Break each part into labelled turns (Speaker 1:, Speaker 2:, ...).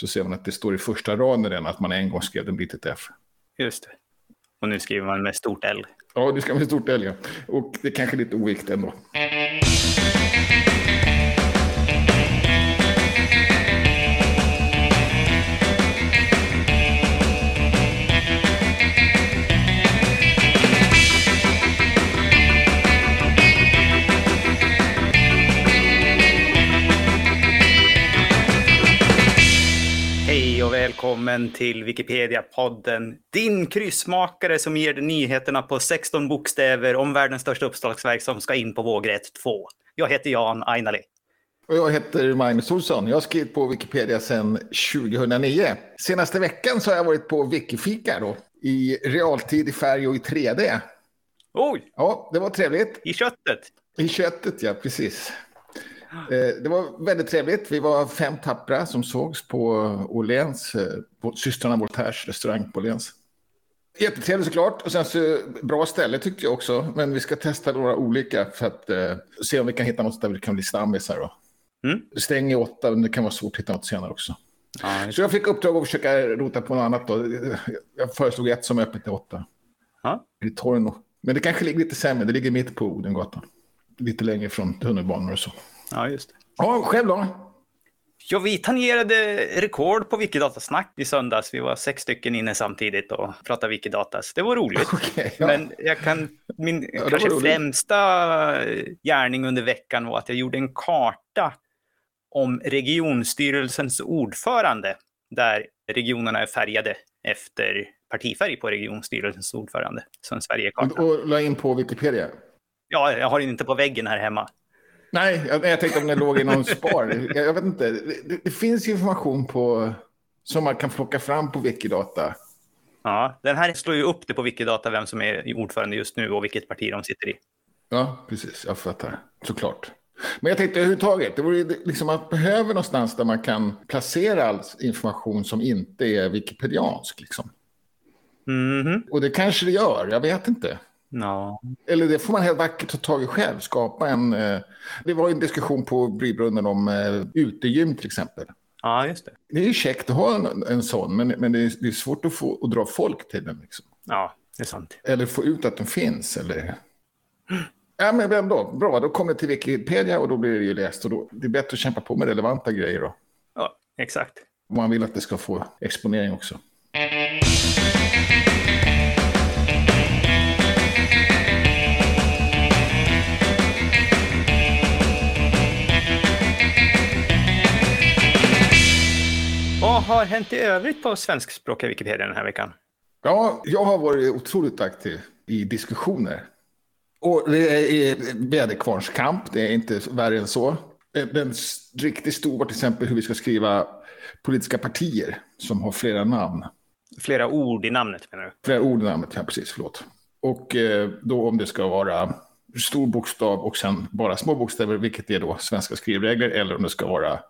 Speaker 1: så ser man att det står i första raden redan att man en gång skrev med litet f.
Speaker 2: Just det. Och nu skriver man med stort L.
Speaker 1: Ja, det ska med stort L, ja. Och det är kanske lite oviktigt ändå.
Speaker 2: Välkommen till Wikipedia-podden. Din kryssmakare som ger dig nyheterna på 16 bokstäver om världens största uppslagsverk som ska in på vågrätt 2. Jag heter Jan Ainali.
Speaker 1: Och jag heter Magnus Olsson. Jag har skrivit på Wikipedia sedan 2009. Senaste veckan så har jag varit på Wikifika då. I realtid, i färg och i 3D.
Speaker 2: Oj!
Speaker 1: Ja, det var trevligt.
Speaker 2: I köttet.
Speaker 1: I köttet, ja, precis. Eh, det var väldigt trevligt. Vi var fem tappra som sågs på Åhléns, eh, på systrarna Voltaires restaurang på Åhléns. Jättetrevligt såklart. Och sen så bra ställe tyckte jag också. Men vi ska testa några olika för att eh, se om vi kan hitta något där vi kan bli stammisar. Då.
Speaker 2: Mm.
Speaker 1: Det stänger åtta, men det kan vara svårt att hitta något senare också.
Speaker 2: Ja,
Speaker 1: Så jag fick uppdrag att försöka rota på något annat. Då. Jag föreslog ett som är öppet till åtta.
Speaker 2: Ja.
Speaker 1: I Torno. Men det kanske ligger lite sämre. Det ligger mitt på Odengatan. Lite längre från tunnelbanor och så.
Speaker 2: Ja just det.
Speaker 1: Ja, själv då?
Speaker 2: Ja, vi tangerade rekord på Wikidatasnack i söndags. Vi var sex stycken inne samtidigt och pratade Wikidatas. Det var roligt.
Speaker 1: Okej, ja.
Speaker 2: Men jag kan, min
Speaker 1: var
Speaker 2: kanske
Speaker 1: roligt.
Speaker 2: främsta gärning under veckan var att jag gjorde en karta om regionstyrelsens ordförande, där regionerna är färgade efter partifärg på regionstyrelsens ordförande. Som Sverigekartan.
Speaker 1: Och la in på Wikipedia?
Speaker 2: Ja, jag har den inte på väggen här hemma.
Speaker 1: Nej, jag, jag tänkte om den låg i någon spar. Jag, jag vet inte. Det, det finns information på, som man kan plocka fram på Wikidata.
Speaker 2: Ja, den här slår ju upp det på Wikidata vem som är ordförande just nu och vilket parti de sitter i.
Speaker 1: Ja, precis. Jag fattar. Såklart. Men jag tänkte överhuvudtaget, det vore liksom att behöver någonstans där man kan placera all information som inte är wikipediansk. Liksom.
Speaker 2: Mhm.
Speaker 1: Och det kanske det gör, jag vet inte.
Speaker 2: Ja.
Speaker 1: Eller det får man helt vackert ta tag i själv, skapa en... Eh, det var en diskussion på Brybrunnen om eh, utegym till exempel.
Speaker 2: ja, just det.
Speaker 1: Det är ju käckt att ha en, en sån, men, men det, är, det är svårt att, få, att dra folk till den. Liksom.
Speaker 2: Ja, det är sant.
Speaker 1: Eller få ut att den finns. Eller... Ja, men ändå. Bra, då kommer det till Wikipedia och då blir det ju läst. Och då, det är bättre att kämpa på med relevanta grejer då.
Speaker 2: Ja, exakt.
Speaker 1: Om man vill att det ska få exponering också.
Speaker 2: Vad har hänt i övrigt på svenskspråkiga Wikipedia den här veckan?
Speaker 1: Ja, jag har varit otroligt aktiv i diskussioner. Och det är väderkvarnskamp, det är inte värre än så. Den riktigt stor var till exempel hur vi ska skriva politiska partier som har flera namn.
Speaker 2: Flera ord i namnet menar du?
Speaker 1: Flera ord i namnet, ja precis, förlåt. Och eh, då om det ska vara stor bokstav och sen bara små bokstäver, vilket är då svenska skrivregler, eller om det ska vara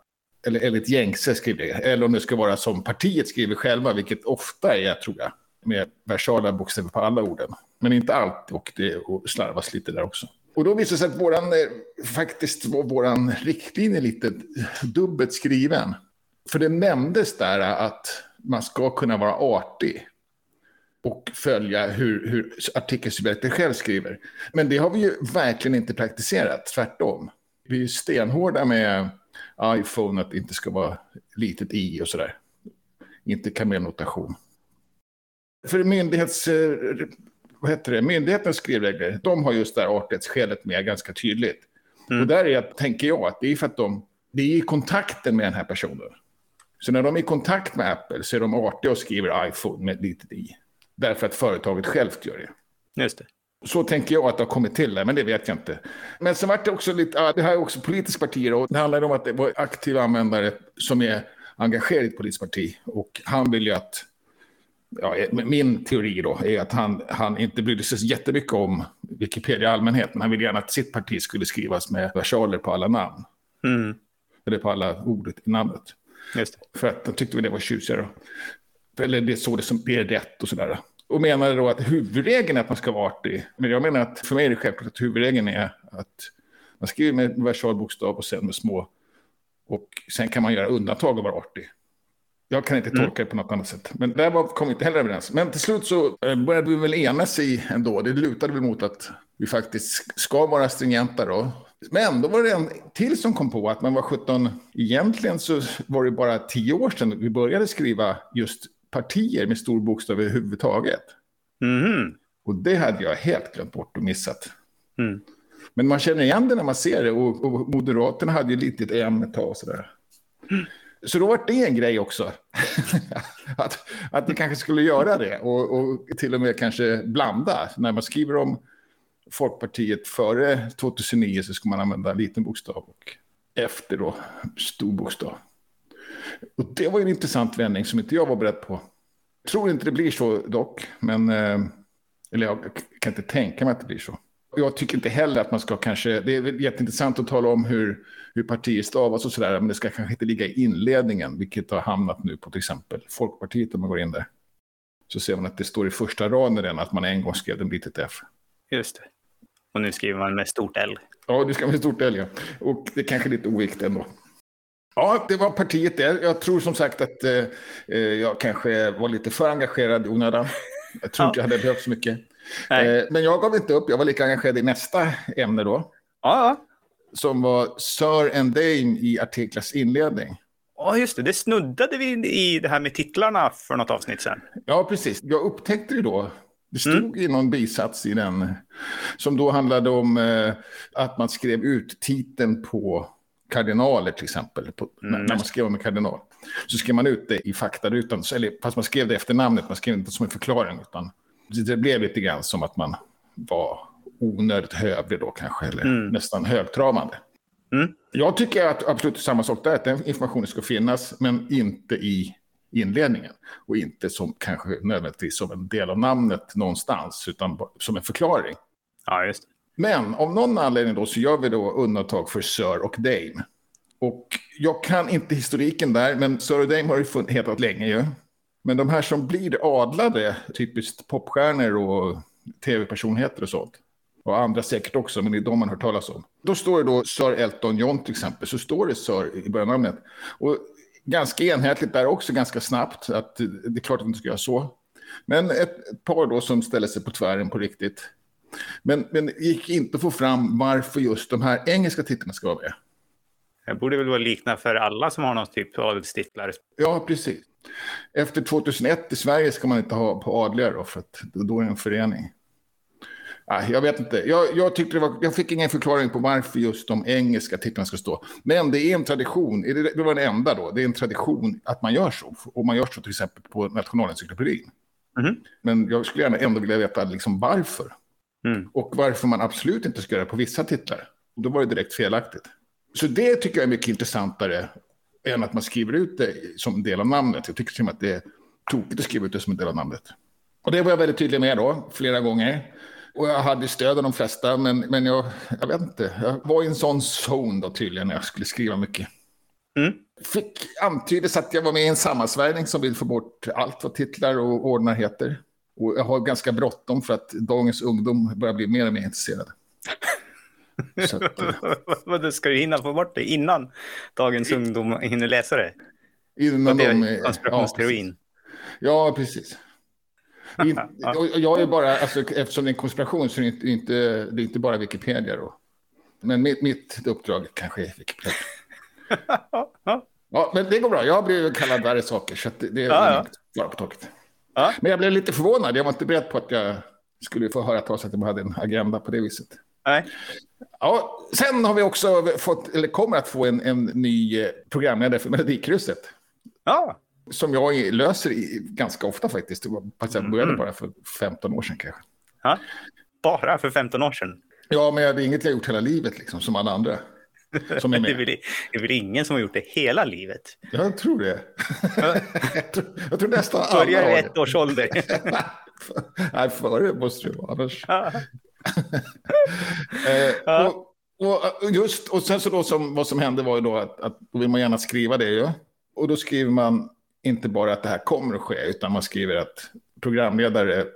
Speaker 1: eller enligt gängse skrivregler, eller om det ska vara som partiet skriver själva, vilket ofta är, tror jag, med versala bokstäver på alla orden. Men inte allt, och det och slarvas lite där också. Och då visade det sig att våran, eh, faktiskt var våran riktlinje lite dubbelt skriven. För det nämndes där att man ska kunna vara artig och följa hur, hur artikelsubjektet själv skriver. Men det har vi ju verkligen inte praktiserat, tvärtom. Vi är ju stenhårda med iPhone att det inte ska vara litet i och sådär. Inte kamelnotation. För myndighets, eh, vad heter det? myndighetens skrivregler, de har just det här artighetsskälet med ganska tydligt.
Speaker 2: Mm.
Speaker 1: Och där är, tänker jag att det är för att de, det är i kontakten med den här personen. Så när de är i kontakt med Apple så är de artiga och skriver iPhone med litet i. Därför att företaget självt gör det.
Speaker 2: Just det.
Speaker 1: Så tänker jag att det har kommit till men det vet jag inte. Men sen vart det också lite, det här är också politiska partier och det handlar om att det var aktiva användare som är engagerade i ett politiskt parti. Och han vill ju att, ja, min teori då är att han, han inte brydde sig så jättemycket om Wikipedia i allmänhet, men han vill gärna att sitt parti skulle skrivas med versaler på alla namn.
Speaker 2: Mm.
Speaker 1: Eller på alla ord i namnet. För att de tyckte vi det var tjusigare. Eller det är så det som det är rätt och sådär. Och menade då att huvudregeln är att man ska vara artig. Men jag menar att för mig är det självklart att huvudregeln är att man skriver med versalbokstav och sen med små. Och sen kan man göra undantag och vara artig. Jag kan inte tolka det på något annat sätt. Men där var, kom vi inte heller överens. Men till slut så eh, började vi väl enas i ändå. Det lutade väl mot att vi faktiskt ska vara stringenta då. Men då var det en till som kom på att man var 17. Egentligen så var det bara tio år sedan vi började skriva just partier med stor bokstav överhuvudtaget.
Speaker 2: Mhm.
Speaker 1: Och det hade jag helt glömt bort och missat.
Speaker 2: Mm.
Speaker 1: Men man känner igen det när man ser det. Och, och Moderaterna hade ju lite ett M ett tag och sådär. Så då var det en grej också. att, att vi kanske skulle göra det. Och, och till och med kanske blanda. När man skriver om Folkpartiet före 2009 så ska man använda liten bokstav. Och efter då stor bokstav. Och det var en intressant vändning som inte jag var beredd på. Jag tror inte det blir så dock. Men, eh, eller jag kan inte tänka mig att det blir så. Jag tycker inte heller att man ska kanske, det är jätteintressant att tala om hur, hur partier stavas och sådär, men det ska kanske inte ligga i inledningen, vilket har hamnat nu på till exempel Folkpartiet om man går in där. Så ser man att det står i första raden redan att man en gång skrev ett litet F.
Speaker 2: Just det. Och nu skriver man med stort L.
Speaker 1: Ja, det ska vara stort L, ja. Och det är kanske lite ovikt ändå. Ja, det var partiet där. Jag tror som sagt att eh, eh, jag kanske var lite för engagerad i onödan. Jag tror inte jag hade behövt så mycket. Eh, men jag gav inte upp. Jag var lika engagerad i nästa ämne då.
Speaker 2: Ja,
Speaker 1: Som var Sir and Dame i artiklars inledning.
Speaker 2: ja, just det. Det snuddade vi i det här med titlarna för något avsnitt sen.
Speaker 1: Ja, precis. Jag upptäckte det då. Det stod
Speaker 2: Mm.
Speaker 1: i någon bisats i den. Som då handlade om eh, att man skrev ut titeln på kardinaler till exempel. På, när,
Speaker 2: Mm.
Speaker 1: när man skrev om en kardinal. Så skrev man ut det i faktarutan. Eller, fast man skrev det efter namnet. Man skrev inte som en förklaring. Utan det blev lite grann som att man var onödigt hövlig då kanske. Eller
Speaker 2: Mm.
Speaker 1: nästan högtravande.
Speaker 2: Mm.
Speaker 1: Jag tycker att absolut samma sak där. Att den informationen ska finnas. Men inte i inledningen. Och inte som kanske nödvändigtvis som en del av namnet någonstans. Utan som en förklaring.
Speaker 2: Ja, just det.
Speaker 1: Men av någon anledning då så gör vi då undantag för Sir och Dame. Och jag kan inte historiken där, men Sir och Dame har ju hetat länge ju. Men de här som blir adlade, typiskt popstjärnor och tv-personligheter och sånt. Och andra säkert också, men det är de man har hört talas om. Då står det då Sir Elton John till exempel, så står det Sir i början av namnet. Och ganska enhetligt där också, ganska snabbt, att det är klart att man inte ska göra så. Men ett, ett par då som ställer sig på tvären på riktigt. Men, men det gick inte att få fram varför just de här engelska titlarna ska vara med.
Speaker 2: Det borde väl vara likna för alla som har någon typ av adelstitlar.
Speaker 1: Ja, precis. Efter 2001 i Sverige ska man inte ha på adliga då, för att då är det en förening. Ah, jag vet inte. Jag, jag, tyckte det var, jag fick ingen förklaring på varför just de engelska titlarna ska stå. Men det är en tradition, det, det var den enda då, det är en tradition att man gör så. Och man gör så till exempel på Nationalencyklopedin.
Speaker 2: Mhm.
Speaker 1: Men jag skulle gärna ändå vilja veta liksom varför.
Speaker 2: Mm.
Speaker 1: Och varför man absolut inte ska göra det på vissa titlar. Då var det direkt felaktigt. Så det tycker jag är mycket intressantare än att man skriver ut det som del av namnet. Jag tycker till och med att det är tokigt att skriva ut det som en del av namnet. Och det var jag väldigt tydlig med då, flera gånger. Och jag hade stöd av de flesta, men, men jag, jag vet inte. Jag var i en sån zone då tydligen när jag skulle skriva mycket.
Speaker 2: Mm.
Speaker 1: Fick antyddes att jag var med i en sammansvärjning som vill få bort allt vad titlar och ordnar heter. Och jag har ganska bråttom för att dagens ungdom börjar bli mer och mer intresserade. Så att, eh,
Speaker 2: Vad ska du hinna få bort det innan dagens ungdom hinner läsa det?
Speaker 1: innan
Speaker 2: det
Speaker 1: de,
Speaker 2: är
Speaker 1: eh,
Speaker 2: konspirationsteorin.
Speaker 1: Ja, precis. In, jag är bara, alltså, eftersom det är en konspiration så är det inte, det är inte bara Wikipedia då. Men mitt, mitt uppdrag kanske är Wikipedia.
Speaker 2: Ja.
Speaker 1: Ja, men det går bra. Jag har blivit kallad värre saker, så att det, det är
Speaker 2: Ja, ja.
Speaker 1: bara på taket.
Speaker 2: Ja.
Speaker 1: Men jag blev lite förvånad. Jag var inte beredd på att jag skulle få höra talas att jag hade en agenda på det viset.
Speaker 2: Nej.
Speaker 1: Ja, sen har vi också fått, eller kommer att få en, en ny eh, programledare för Melodikrysset.
Speaker 2: Ja.
Speaker 1: Som jag löser i, ganska ofta faktiskt. Jag började
Speaker 2: Mhm.
Speaker 1: bara för 15 år sedan kanske.
Speaker 2: ja. Bara för 15 år sedan.
Speaker 1: Ja, men det är inget jag gjort hela livet liksom, som alla andra. Som är
Speaker 2: Det är,
Speaker 1: med.
Speaker 2: väl, det är väl ingen som har gjort det hela livet.
Speaker 1: Jag tror det. jag, tror, jag tror nästan alla
Speaker 2: Börjar
Speaker 1: har
Speaker 2: i
Speaker 1: det.
Speaker 2: ett års ålder.
Speaker 1: Nej, före måste det vara. Annars. Eh, och, och, just, och sen så då som, vad som hände var ju då att, att då vill man gärna skriva det ju. Och då skriver man inte bara att det här kommer att ske, utan man skriver att programledare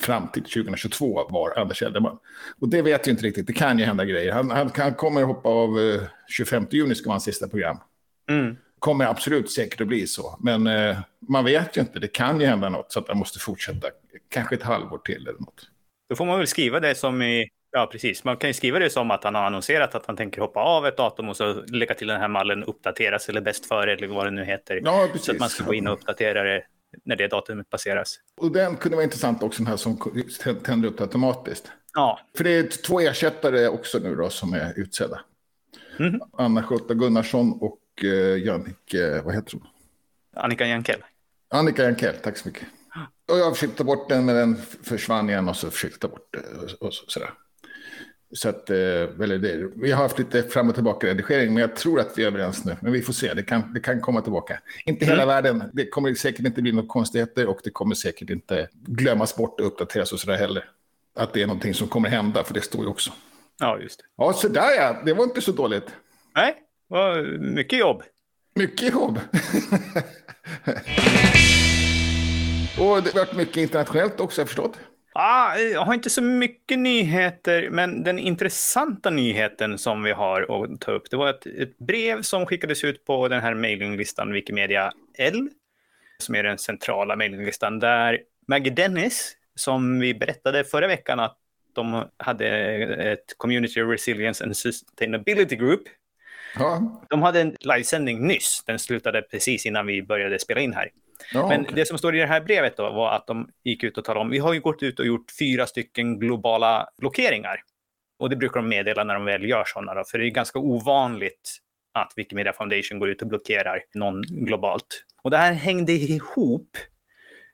Speaker 1: fram till 2022 var Anders Eldeman. Och det vet ju inte riktigt, det kan ju hända grejer. Han, han, han kommer hoppa av eh, 25 juni, ska vara hans sista program.
Speaker 2: Mm.
Speaker 1: kommer absolut säkert att bli så. Men eh, man vet ju inte, det kan ju hända något så att man måste fortsätta. Kanske ett halvår till eller något.
Speaker 2: Då får man väl skriva det som i Ja, precis. Man kan ju skriva det som att han har annonserat att han tänker hoppa av ett datum och så lägga till den här mallen uppdateras eller bäst före eller vad det nu heter.
Speaker 1: Ja, precis.
Speaker 2: Så att man ska gå in och uppdatera det när det datumet passeras.
Speaker 1: Och den kunde vara intressant också, den här som tänder upp automatiskt.
Speaker 2: Ja.
Speaker 1: För det är två ersättare också nu då som är utsedda. Mm. Anna-Charlotta Gunnarsson och uh, Jannike, vad heter hon?
Speaker 2: Annika Jankell.
Speaker 1: Annika Jankell, tack så mycket. Och jag försökte ta bort den, men den försvann igen och så försökte ta bort det. Och så, sådär. Så att, eller det, vi har haft lite fram och tillbaka redigering, men jag tror att vi är överens nu. Men vi får se, det kan, det kan komma tillbaka. Inte hela mm. världen, det kommer säkert inte bli några konstigheter och det kommer säkert inte glömmas bort och uppdateras och sådär heller. Att det är någonting som kommer hända, för det står ju också.
Speaker 2: Ja, just det.
Speaker 1: Ja, så där ja, det var inte så dåligt.
Speaker 2: Nej, var mycket jobb.
Speaker 1: Mycket jobb. och det har varit mycket internationellt också, jag förstått.
Speaker 2: Ah, jag har inte så mycket nyheter, men den intressanta nyheten som vi har att ta upp, det var ett, ett brev som skickades ut på den här mailinglistan Wikimedia L, som är den centrala mailinglistan, där Maggie Dennis, som vi berättade förra veckan att de hade ett Community Resilience and Sustainability Group. Ja. De hade en livesändning nyss, den slutade precis innan vi började spela in här. Ja, Men okay. det som står i det här brevet då var att de gick ut och talade om, vi har ju gått ut och gjort fyra stycken globala blockeringar. Och det brukar de meddela när de väl gör sådana, då, för det är ganska ovanligt att Wikimedia Foundation går ut och blockerar någon globalt. Och det här hängde ihop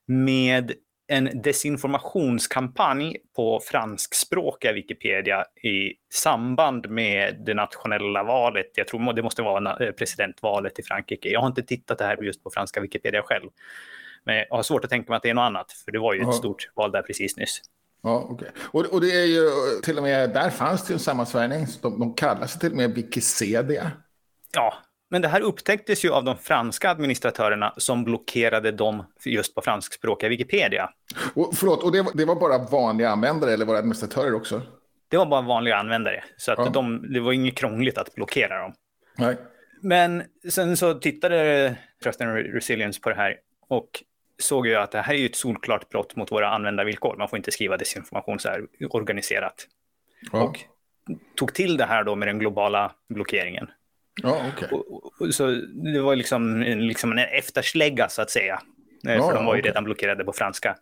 Speaker 2: med en desinformationskampanj på franskspråkiga Wikipedia i samband med det nationella valet. Jag tror det måste vara eh, presidentvalet i Frankrike. Jag har inte tittat det här just på franska Wikipedia själv. Men jag har svårt att tänka mig att det är något annat, för det var ju ett stort val där precis nyss.
Speaker 1: Ja, okay. och, och det är ju till och med, där fanns det en sammansvärjning. De, de kallar sig till och med Wikicedia.
Speaker 2: Ja, men det här upptäcktes ju av de franska administratörerna som blockerade dem just på franskspråkiga Wikipedia.
Speaker 1: Och, förlåt, och det var, det var bara vanliga användare eller var det administratörer också?
Speaker 2: Det var bara vanliga användare, så att ja. de, det var inget krångligt att blockera dem.
Speaker 1: Nej.
Speaker 2: Men sen så tittade Trust and Resilience på det här och såg ju att det här är ju ett solklart brott mot våra användarvillkor. Man får inte skriva desinformation så här organiserat. Ja. Och tog till det här då med den globala blockeringen.
Speaker 1: Ja, okay.
Speaker 2: och, och, så det var liksom, liksom en efterslägga så att säga. Eh, ja, för de var ju okay. redan blockerade på franska.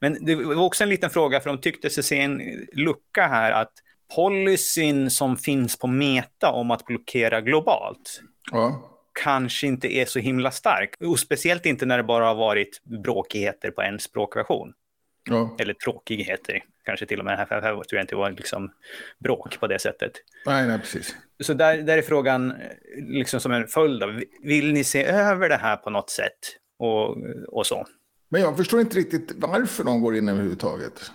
Speaker 2: Men det var också en liten fråga, för de tyckte sig se en lucka här att policyn som finns på Meta om att blockera globalt
Speaker 1: ja.
Speaker 2: kanske inte är så himla stark. Och speciellt inte när det bara har varit bråkigheter på en språkversion.
Speaker 1: Ja.
Speaker 2: Eller tråkigheter, kanske till och med. Här, här tror jag inte var liksom bråk på det sättet.
Speaker 1: Nej, nej, precis.
Speaker 2: Så där, där är frågan, liksom som en följd av, vill ni se över det här på något sätt? Och, och så.
Speaker 1: Men jag förstår inte riktigt varför de går in överhuvudtaget.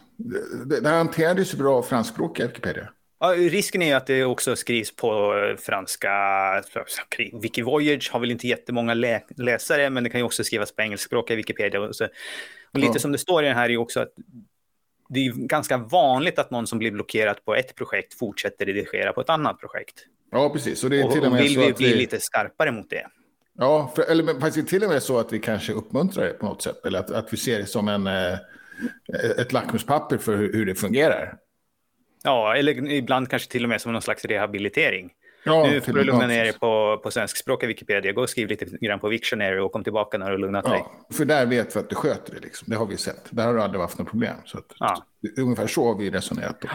Speaker 1: Det, det hanterades ju bra av franskspråkiga Wikipedia.
Speaker 2: Ja, risken är ju att det också skrivs på franska. Wikivoyage har väl inte jättemånga lä läsare, men det kan ju också skrivas på engelskspråkiga Wikipedia. Och, så. och lite ja. som det står i den här är också att det är ganska vanligt att någon som blir blockerad på ett projekt fortsätter redigera på ett annat projekt.
Speaker 1: Ja, precis. Och, det är till
Speaker 2: och, och vill vi bli vi... lite skarpare mot det?
Speaker 1: Ja, för, eller faktiskt det är till och med så att vi kanske uppmuntrar det på något sätt. Eller att, att vi ser det som en, eh, ett lackmuspapper för hur, hur det fungerar.
Speaker 2: Ja, eller ibland kanske till och med som någon slags rehabilitering. Ja, nu får du lugna ner dig på, på svenskspråkiga Wikipedia. Gå och skriv lite grann på Wiktionary och kom tillbaka när du lugnat dig.
Speaker 1: Ja, för där vet vi att du sköter det. Liksom. Det har vi sett. Där har du aldrig haft något problem. Så att, ja. Ungefär så har vi resonerat. Då.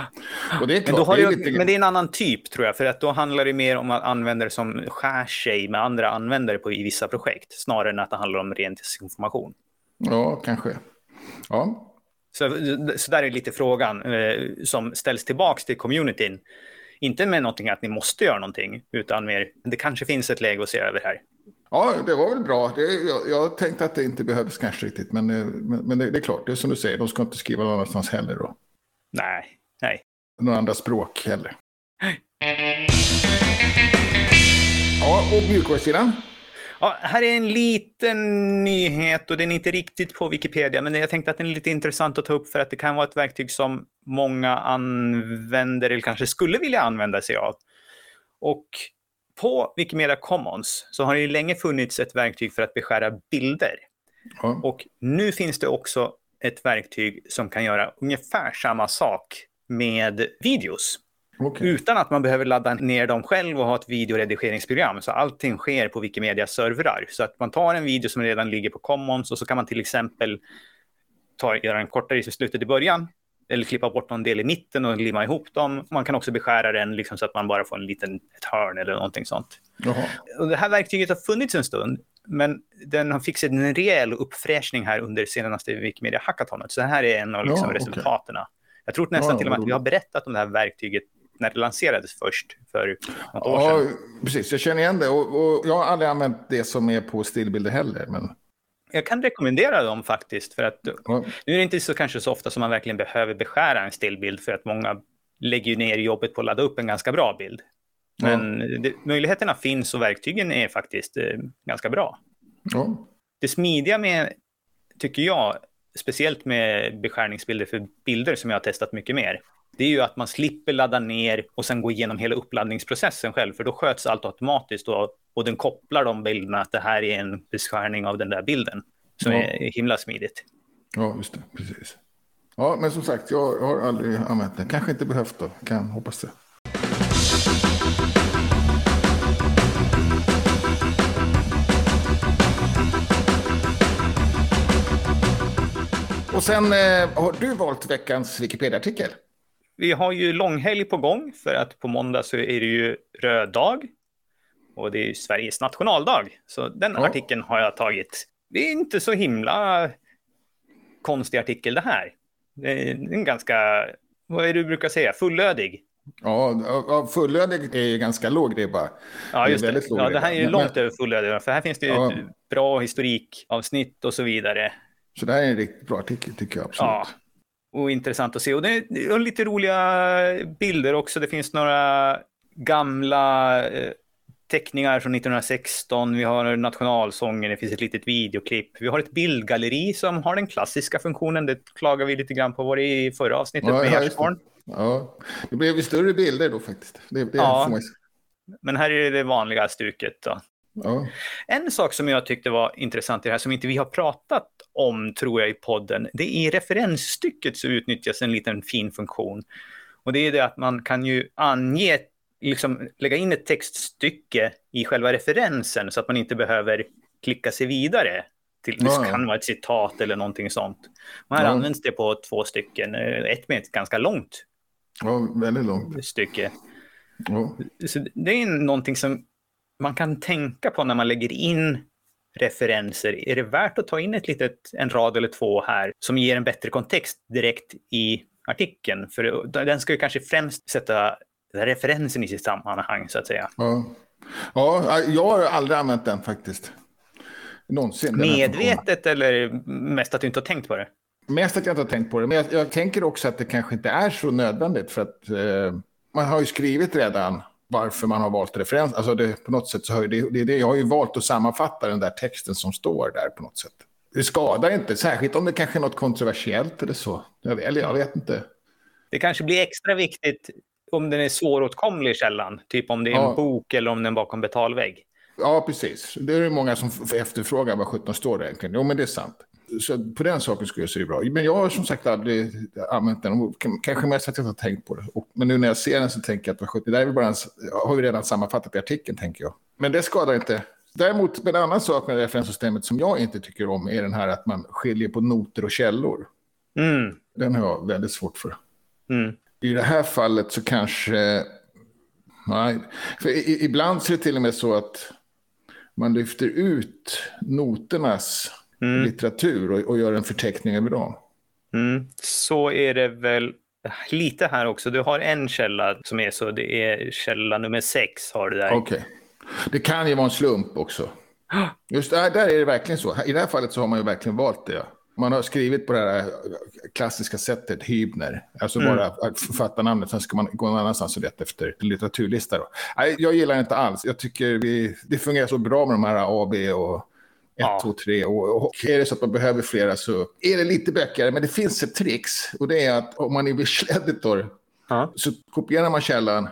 Speaker 1: Och det är klart,
Speaker 2: men, det är jag, lite... men det är en annan typ tror jag. För att då handlar det mer om att användare som skär sig med andra användare på, i vissa projekt. Snarare än att det handlar om ren information.
Speaker 1: Ja, kanske. Ja.
Speaker 2: Så, så där är lite frågan eh, som ställs tillbaka till communityn. Inte med någonting att ni måste göra någonting, utan mer det kanske finns ett läge att se över här.
Speaker 1: Ja, det var väl bra. Det, jag, jag tänkte att det inte behövdes kanske riktigt, men, eh, men, men det, det, är klart, det är som du säger, de ska inte skriva någon annanstans heller då.
Speaker 2: Nej, nej.
Speaker 1: Några andra språk heller. Ja, och mjukvarusidan?
Speaker 2: Ja, här är en liten nyhet och den är inte riktigt på Wikipedia, men jag tänkte att den är lite intressant att ta upp för att det kan vara ett verktyg som många använder eller kanske skulle vilja använda sig av. Och På Wikimedia Commons så har det ju länge funnits ett verktyg för att beskära bilder.
Speaker 1: Ja.
Speaker 2: Och nu finns det också ett verktyg som kan göra ungefär samma sak med videos.
Speaker 1: Okej.
Speaker 2: Utan att man behöver ladda ner dem själv och ha ett videoredigeringsprogram. Så allting sker på Wikimedias servrar. Så att man tar en video som redan ligger på Commons och så kan man till exempel ta, göra en kortare i slutet i början. Eller klippa bort någon del i mitten och limma ihop dem. Man kan också beskära den liksom så att man bara får en liten, ett hörn eller någonting sånt.
Speaker 1: Jaha.
Speaker 2: Och det här verktyget har funnits en stund, men den har fixat en rejäl uppfräschning här under senaste Wikimedia Hackathonet. Så det här är en av liksom
Speaker 1: Ja,
Speaker 2: resultaten. Jag tror nästan
Speaker 1: Ja,
Speaker 2: till och med att vi har berättat om det här verktyget när det lanserades först för något år
Speaker 1: Ja,
Speaker 2: sedan.
Speaker 1: precis. Jag känner igen det. Och, och jag har aldrig använt det som är på stillbilder heller. Men,
Speaker 2: Jag kan rekommendera dem faktiskt, för att
Speaker 1: ja.
Speaker 2: nu är det inte så kanske så ofta som man verkligen behöver beskära en stillbild, för att många lägger ner jobbet på att ladda upp en ganska bra bild. Men det, möjligheterna finns och verktygen är faktiskt eh, ganska bra.
Speaker 1: Ja.
Speaker 2: Det smidiga med, tycker jag, speciellt med beskärningsbilder för bilder som jag har testat mycket mer, det är ju att man slipper ladda ner och sen gå igenom hela uppladdningsprocessen själv, för då sköts allt automatiskt och, och den kopplar de bilderna att det här är en beskärning av den där bilden, som
Speaker 1: Ja.
Speaker 2: är himla smidigt.
Speaker 1: ja, just det. Precis. Ja, men som sagt, jag har aldrig använt det. Kanske inte behövt då. Kan hoppas det. Och sen eh, har du valt veckans Wikipedia-artikel.
Speaker 2: Vi har ju långhelg på gång, för att på måndag så är det ju röd dag. Och det är ju Sveriges nationaldag. Så den
Speaker 1: Ja.
Speaker 2: artikeln har jag tagit. Det är inte så himla konstig artikel det här. Det är en ganska, vad är det du brukar säga, fullödig.
Speaker 1: Ja, fullödig är ju ganska låg ribba.
Speaker 2: Ja,
Speaker 1: Det
Speaker 2: just det.
Speaker 1: låg
Speaker 2: Ja, det här är ju
Speaker 1: Men-
Speaker 2: långt över fullödig, för här finns det ju
Speaker 1: Ja.
Speaker 2: ett bra historikavsnitt och så vidare.
Speaker 1: Så det här är en riktigt bra artikel tycker jag absolut.
Speaker 2: Ja, och intressant att se. Och det är, lite roliga bilder också. Det finns några gamla eh, teckningar från 1916. Vi har nationalsången, det finns ett litet videoklipp. Vi har ett bildgalleri som har den klassiska funktionen. Det klagar vi lite grann på var i förra avsnittet
Speaker 1: Ja,
Speaker 2: med Gärdsgården.
Speaker 1: Ja, det blev ju större bilder då faktiskt. Det, det
Speaker 2: Ja. Men här är det vanliga stuket. Då.
Speaker 1: Ja.
Speaker 2: En sak som jag tyckte var intressant i det här, som inte vi har pratat om, tror jag, i podden, det är i referensstycket så utnyttjas en liten fin funktion. Och det är det att man kan ju ange, liksom lägga in ett textstycke i själva referensen så att man inte behöver klicka sig vidare. Till, det
Speaker 1: Ja, ja.
Speaker 2: kan vara ett citat eller någonting sånt. Och här
Speaker 1: Ja.
Speaker 2: används det på två stycken, eh, ett med ett ganska långt
Speaker 1: ja, väldigt långt.
Speaker 2: stycke.
Speaker 1: Ja.
Speaker 2: Så det är någonting som man kan tänka på när man lägger in referenser. Är det värt att ta in ett litet, en rad eller två här som ger en bättre kontext direkt i artikeln? För den ska ju kanske främst sätta referensen i sitt sammanhang så att säga.
Speaker 1: Ja. ja, jag har aldrig använt den faktiskt. Någonsin.
Speaker 2: Medvetet eller mest att du inte har tänkt på det?
Speaker 1: Mest att jag inte har tänkt på det. Men jag, jag tänker också att det kanske inte är så nödvändigt. För att eh, man har ju skrivit redan varför man har valt referens. Alltså det, på något sätt så det, det, det, jag har ju valt att sammanfatta den där texten som står där på något sätt. Det skadar inte, särskilt om det kanske är något kontroversiellt eller så. Jag, eller jag vet inte.
Speaker 2: Det kanske blir extra viktigt om den är svåråtkomlig källan. Typ om det är en
Speaker 1: Ja.
Speaker 2: bok eller om den är bakom betalvägg.
Speaker 1: Ja, precis. Det är många som efterfrågar vad 17 står det egentligen. Jo, men det är sant. Så på den saken skulle jag säga bra. Men jag har som sagt aldrig använt den. Kanske mest att jag inte har tänkt på det. Och, men nu när jag ser den så tänker jag att vad 17, det där är väl bara en, har ju redan sammanfattat i artikeln, tänker jag. Men det skadar inte. Däremot, en annan sak med referenssystemet som jag inte tycker om är den här att man skiljer på noter och källor.
Speaker 2: Mm.
Speaker 1: Den har jag väldigt svårt för.
Speaker 2: Mm.
Speaker 1: I det här fallet så kanske... Nej, för i- ibland så är det till och med så att man lyfter ut noternas
Speaker 2: Mm.
Speaker 1: litteratur och, och gör en förteckning över dem.
Speaker 2: Mm, så är det väl lite här också. Du har en källa som är så, det är källa nummer sex har du där.
Speaker 1: Okej. Det kan ju vara en slump också. Just där, där är det verkligen så. I det här fallet så har man ju verkligen valt det. Man har skrivit på det här klassiska sättet, Hybner. Alltså
Speaker 2: Mm.
Speaker 1: bara författarnamnet, sen ska man gå någon annanstans och leta efter litteraturlista. Då. Nej, jag gillar det inte alls. Jag tycker vi, det fungerar så bra med de här A, B och 1,
Speaker 2: Ja.
Speaker 1: 2, 3. Och, och är det så att man behöver flera så är det lite bökigare. Men det finns ett trix och det är att om man är Visual Editor
Speaker 2: Ja.
Speaker 1: så kopierar man källan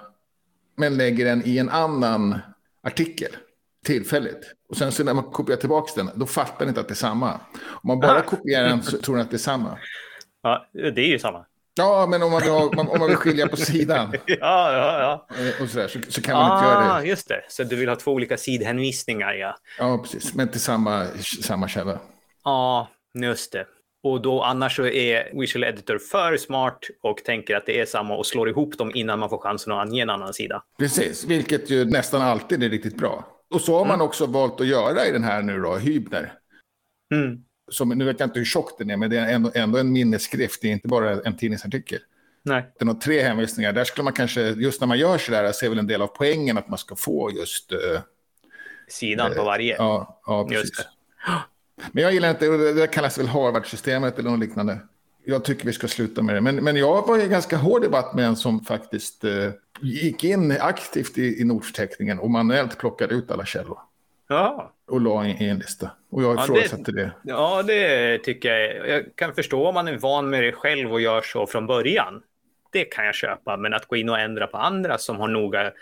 Speaker 1: men lägger den i en annan artikel tillfälligt. Och sen så när man kopierar tillbaka den, då fattar den inte att det är samma. Om man bara kopierar den så tror den att det är samma.
Speaker 2: Ja, det är ju samma.
Speaker 1: Ja, men om man, vill, om man vill skilja på sidan
Speaker 2: ja, ja, ja.
Speaker 1: Eh, och så, där, så, så kan man ah, inte göra det.
Speaker 2: just det. Så du vill ha två olika sidhänvisningar, ja.
Speaker 1: Ja, precis. Men till samma, samma källa.
Speaker 2: Ja, just det. Och då annars så är Visual Editor för smart och tänker att det är samma och slår ihop dem innan man får chansen att ange en annan sida.
Speaker 1: Precis, vilket ju nästan alltid är riktigt bra. Och så har man mm. också valt att göra i den här nu då, Hybner. Mm. Som, nu vet jag inte hur tjock den är, men det är ändå, ändå en minnesskrift, det är inte bara en tidningsartikel.
Speaker 2: Nej.
Speaker 1: Den har tre hänvisningar. Där skulle man kanske, just när man gör så där, se väl en del av poängen att man ska få just... Uh,
Speaker 2: Sidan uh, på varje.
Speaker 1: Ja, ja precis. Men jag gillar inte, det där kallas väl Harvard-systemet eller något liknande. Jag tycker vi ska sluta med det. Men, men jag var i ganska hård debatt med en som faktiskt uh, gick in aktivt i, i notförteckningen och manuellt plockade ut alla källor.
Speaker 2: Ja.
Speaker 1: Och la i en lista. Och jag ifrågasätter ja, det, det.
Speaker 2: Ja, det tycker jag. Jag kan förstå om man är van med det själv och gör så från början. Det kan jag köpa. Men att gå in och ändra på andra som har noga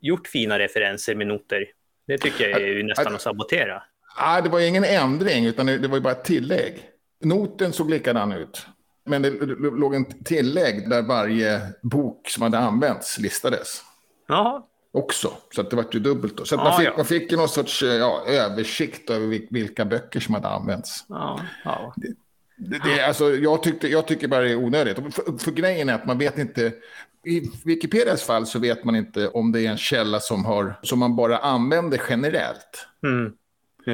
Speaker 2: gjort fina referenser med noter. Det tycker jag är ju nästan att, att sabotera.
Speaker 1: Nej, det var ingen ändring, utan det var ju bara ett tillägg. Noten såg likadan ut. Men det låg en tillägg där varje bok som hade använts listades.
Speaker 2: Jaha.
Speaker 1: Också, så att det var ju dubbelt. Då. Så ah, man, fick, ja. man fick någon sorts ja, översikt över vilka böcker som hade använts.
Speaker 2: Ja, ja.
Speaker 1: Det, det, det, alltså, jag, tyckte, jag tycker bara det är onödigt. För, för grejen är att man vet inte i Wikipedias fall så vet man inte om det är en källa som, har, som man bara använder generellt.
Speaker 2: Mm.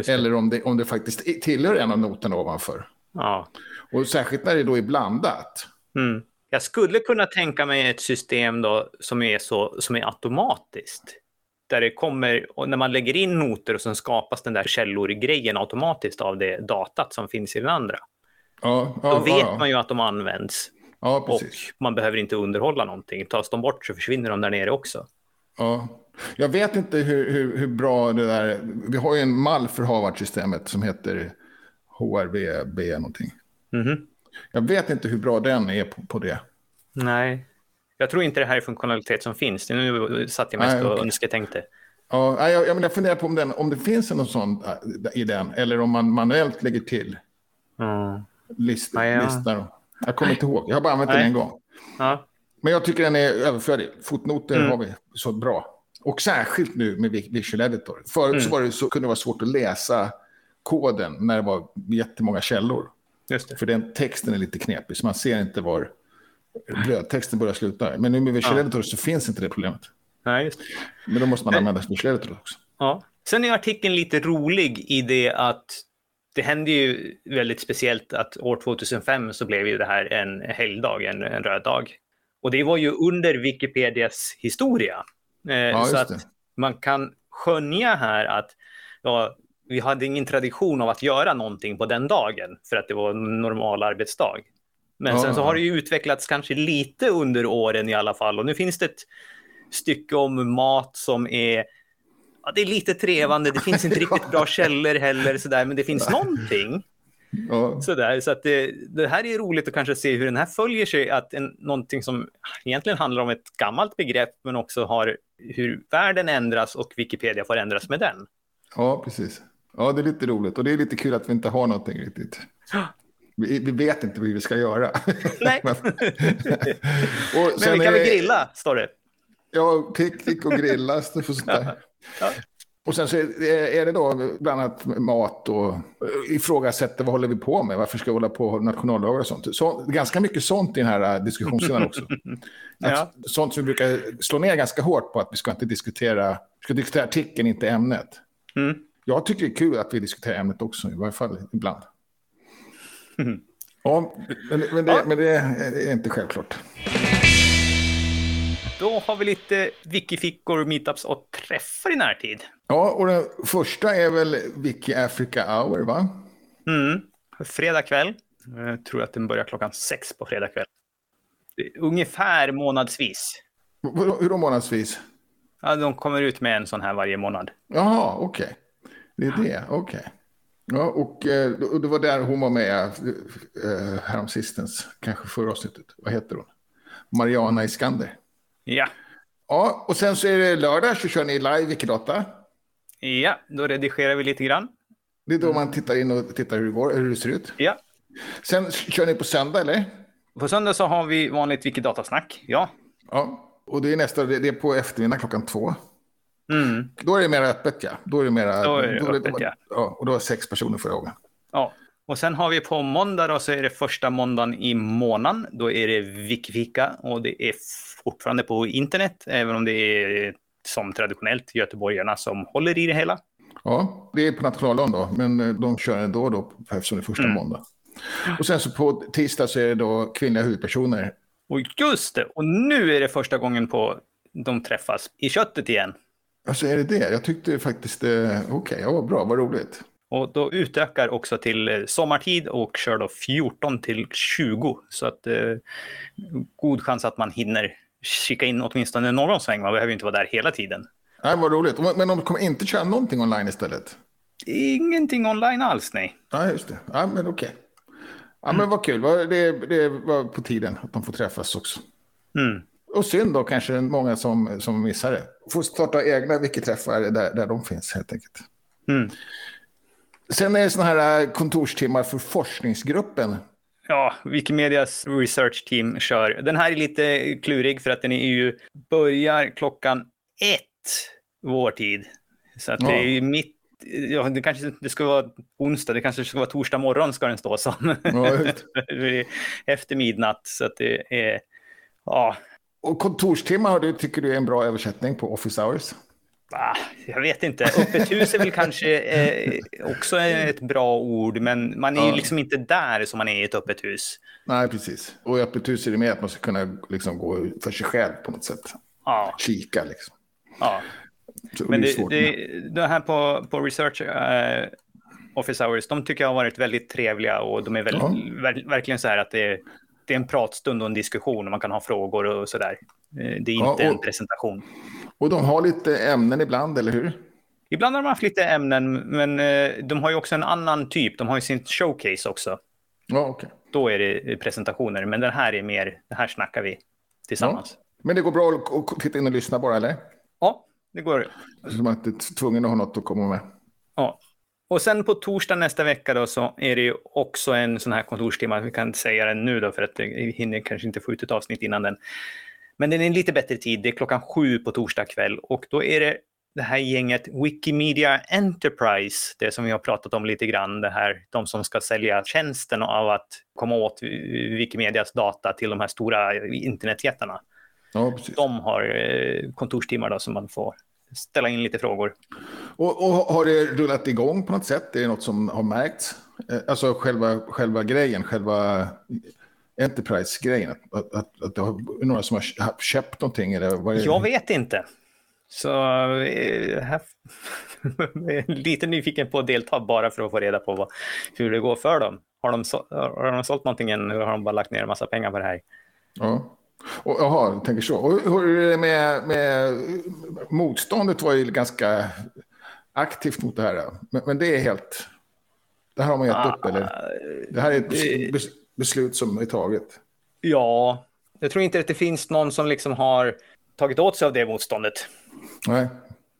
Speaker 1: Eller om det, om det faktiskt tillhör en av noterna ovanför.
Speaker 2: Ja.
Speaker 1: Och särskilt när det då är blandat.
Speaker 2: Mm. Jag skulle kunna tänka mig ett system då som är, så, som är automatiskt. Där det kommer, när man lägger in noter och sen skapas den där källor-grejen automatiskt av det datat som finns i den andra.
Speaker 1: Ja, ja,
Speaker 2: då vet
Speaker 1: ja,
Speaker 2: man ju att de används. och man behöver inte underhålla någonting. Tas de bort så försvinner de där nere också.
Speaker 1: Ja. Jag vet inte hur, hur, hur bra det där... Vi har ju en mall för Harvard-systemet som heter HRVB någonting.
Speaker 2: Mm -hmm.
Speaker 1: Jag vet inte hur bra den är på, på det.
Speaker 2: Nej, jag tror inte det här är funktionalitet som finns. Nu satt jag mest Nej, och önsketänkte.
Speaker 1: Ja, jag, jag, jag funderar på om, den, om det finns något sånt äh, i den, eller om man manuellt lägger till
Speaker 2: mm.
Speaker 1: list, ja, ja. listor. Jag kommer inte ihåg, jag har bara använt Nej. den en gång.
Speaker 2: Ja.
Speaker 1: Men jag tycker den är överflödig. Fotnoter mm. har vi så bra. Och särskilt nu med Visual Editor. Förut mm. så, var det så, kunde det vara svårt att läsa koden när det var jättemånga källor. För den texten är lite knepig, så man ser inte var brödtexten börjar sluta. Men nu med Visual Editor så finns inte det problemet.
Speaker 2: Nej, just det.
Speaker 1: Men då måste man använda Visual Editor också.
Speaker 2: Ja. Sen är artikeln lite rolig i det att det hände ju väldigt speciellt att år 2005 så blev ju det här en helgdag, en, en röd dag. Och det var ju under Wikipedias historia. Eh, ja, så att man kan skönja här att ja, vi hade ingen tradition av att göra någonting på den dagen för att det var en normal arbetsdag. Men ja. sen så har det ju utvecklats kanske lite under åren i alla fall och nu finns det ett stycke om mat som är ja, det är lite trevande, det finns inte riktigt bra källor heller sådär, men det finns någonting.
Speaker 1: Ja.
Speaker 2: Sådär, så att det, det, här är roligt att kanske se hur den här följer sig, att en, någonting som egentligen handlar om ett gammalt begrepp, men också har hur världen ändras och Wikipedia får ändras med den.
Speaker 1: Ja, precis. Ja, det är lite roligt och det är lite kul att vi inte har någonting riktigt. Vi, vi vet inte vad vi ska göra.
Speaker 2: Nej.
Speaker 1: Men,
Speaker 2: och Men vi kan väl grilla, står det.
Speaker 1: Ja, picknick och grilla. Ja. Ja. Och sen så är det då bland annat mat och ifrågasätter vad håller vi på med? Varför ska vi hålla på nationaldagar och sånt? Så, ganska mycket sånt i den här diskussionssidan också. ja. Sånt som vi brukar slå ner ganska hårt på att vi ska inte diskutera, vi ska diskutera artikeln, inte ämnet.
Speaker 2: Mm.
Speaker 1: Jag tycker det är kul att vi diskuterar ämnet också, i varje fall ibland. Mm. Ja, men, men, det, ja. men det är inte självklart.
Speaker 2: Då har vi lite wikifickor, meetups och träffar i närtid.
Speaker 1: Ja, och den första är väl Wiki Africa Hour, va?
Speaker 2: Mm, fredag kväll. Jag tror att den börjar klockan sex på fredag kväll. Ungefär månadsvis.
Speaker 1: Hur då månadsvis?
Speaker 2: Ja, de kommer ut med en sån här varje månad.
Speaker 1: Jaha, okej. Okay. Det är det, okej. Okay. Ja, och, eh, och det var där hon var med äh, häromsistens, kanske förra avsnittet. Vad heter hon? Mariana Iskander.
Speaker 2: Ja.
Speaker 1: Ja, och sen så är det lördag så kör ni live Wikidata.
Speaker 2: Ja, då redigerar vi lite grann.
Speaker 1: Det är då man tittar in och tittar hur det går, hur det ser ut.
Speaker 2: Ja.
Speaker 1: Sen kör ni på söndag, eller?
Speaker 2: På söndag så har vi vanligt Wikidatasnack. Ja.
Speaker 1: Ja, och det är nästa, det är på eftermiddag klockan två.
Speaker 2: Mm.
Speaker 1: Då är det mer öppet, ja. Då är det mera...
Speaker 2: Då är det öppet, ja.
Speaker 1: ja. Och då var sex personer förra gången.
Speaker 2: Ja. Och sen har vi på måndag då så är det första måndagen i månaden. Då är det Wikifika och det är fortfarande på internet, även om det är som traditionellt göteborgarna som håller i det hela.
Speaker 1: Ja, det är på nationaldagen då, men eh, de kör ändå då eftersom det är första mm. måndag. Och sen så på tisdag så är det då kvinnliga huvudpersoner.
Speaker 2: Och just det, och nu är det första gången på de träffas i köttet igen.
Speaker 1: Alltså är det det? Jag tyckte faktiskt, eh, okej, okay, ja bra, vad roligt.
Speaker 2: Och då utökar också till eh, sommartid och kör då 14 till 20. Så att eh, god chans att man hinner kika in åtminstone någon sväng. Man behöver inte vara där hela tiden.
Speaker 1: Nej, vad roligt. Men de kommer inte köra någonting online istället?
Speaker 2: Ingenting online alls, nej.
Speaker 1: Ja, just det. Ja, men okej. Okay. Ja, men vad kul. Det, det var på tiden att de får träffas också.
Speaker 2: Mm.
Speaker 1: Och synd då kanske många som, som missar det. Får starta egna wiki-träffar där, där de finns helt enkelt.
Speaker 2: Mm.
Speaker 1: Sen är det sådana här äh, kontorstimmar för forskningsgruppen.
Speaker 2: Ja, Wikimedias research team kör. Den här är lite klurig för att den är ju, börjar klockan ett vår tid. Så att ja. det är ju mitt Ja, det kanske det ska vara onsdag, det kanske ska vara torsdag morgon ska den stå som. Ja, Efter midnatt, så att det är... Ja.
Speaker 1: Och kontorstimmar, du, tycker du är en bra översättning på office hours?
Speaker 2: Ah, jag vet inte. Öppet hus är väl kanske eh, också ett bra ord, men man är ja. ju liksom inte där som man är i ett öppet hus.
Speaker 1: Nej, precis. Och i öppet hus är det mer att man ska kunna liksom gå för sig själv på något sätt.
Speaker 2: Ja.
Speaker 1: Kika liksom.
Speaker 2: Ja. Så men det, det, det, här på, på Research uh, Office Hours, de tycker jag har varit väldigt trevliga och de är väldigt, ja. ver, verkligen så här att det, det är en pratstund och en diskussion och man kan ha frågor och så där. Eh, det är inte ja, och, en presentation.
Speaker 1: Och de har lite ämnen ibland, eller hur?
Speaker 2: Ibland har de haft lite ämnen, men eh, de har ju också en annan typ. De har ju sin showcase också.
Speaker 1: Ja, okay.
Speaker 2: Då är det presentationer, men den här är mer, det här snackar vi tillsammans. Ja.
Speaker 1: Men det går bra att titta in och lyssna bara, eller?
Speaker 2: Ja, det går.
Speaker 1: Så man inte är tvungen att ha något att komma med.
Speaker 2: Ja. Och sen på torsdag nästa vecka då så är det ju också en sån här kontorstimme. Vi kan inte säga den nu då för att vi hinner kanske inte få ut ett avsnitt innan den. Men den är en lite bättre tid. Det är klockan sju på torsdag kväll och då är det det här gänget Wikimedia Enterprise, det som vi har pratat om lite grann, det här, de som ska sälja tjänsten av att komma åt Wikimedias data till de här stora internetjättarna.
Speaker 1: Ja,
Speaker 2: de har eh, kontorstimmar då som man får ställa in lite frågor.
Speaker 1: Och, och, har det rullat igång på något sätt? Är det något som har märkts? Eh, alltså själva, själva grejen, själva Enterprise-grejen? Att, att, att det är några som har köpt någonting? Eller vad
Speaker 2: Jag vet inte. Så eh, här, lite nyfiken på att delta bara för att få reda på vad, hur det går för dem. Har de, har de sålt någonting än eller har de bara lagt ner en massa pengar på det här?
Speaker 1: Ja. Och, jaha, jag tänker så. Och hur är det med, med motståndet var ju ganska aktivt mot det här. Men, men, det är helt... Det här har man gett ah, upp, eller? Det här är ett beslut som är taget.
Speaker 2: Ja, jag tror inte att det finns någon som liksom har tagit åt sig av det motståndet.
Speaker 1: Nej,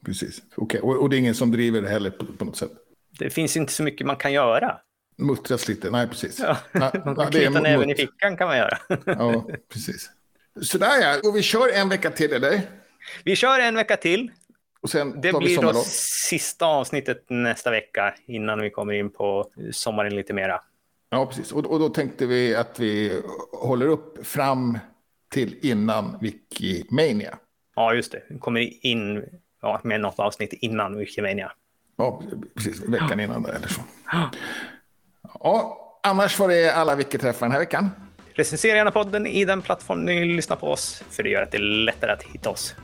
Speaker 1: precis. Okay. Och, och det är ingen som driver det heller på, på något sätt?
Speaker 2: Det finns inte så mycket man kan göra.
Speaker 1: Muttras lite, nej precis.
Speaker 2: Ja, man kan knyta näven i fickan kan man göra.
Speaker 1: ja, precis. Sådär ja, och vi kör en vecka till eller?
Speaker 2: Vi kör en vecka till.
Speaker 1: Och sen
Speaker 2: det blir då sista avsnittet nästa vecka innan vi kommer in på sommaren lite mera.
Speaker 1: Ja, precis. Och, och då tänkte vi att vi håller upp fram till innan Wikimania.
Speaker 2: Ja, just det. Vi kommer in ja, med något avsnitt innan Wikimania.
Speaker 1: Ja, precis. Veckan innan där eller så. Ja, annars var det alla Wiki-träffar den här veckan.
Speaker 2: Recensera gärna podden i den plattform ni lyssnar på oss, för det gör att det är lättare att hitta oss.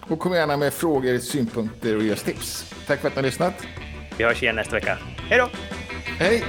Speaker 1: Och kom gärna med frågor, synpunkter och ge oss tips. Tack för att ni har lyssnat.
Speaker 2: Vi hörs igen nästa vecka. Hej då!
Speaker 1: Hej!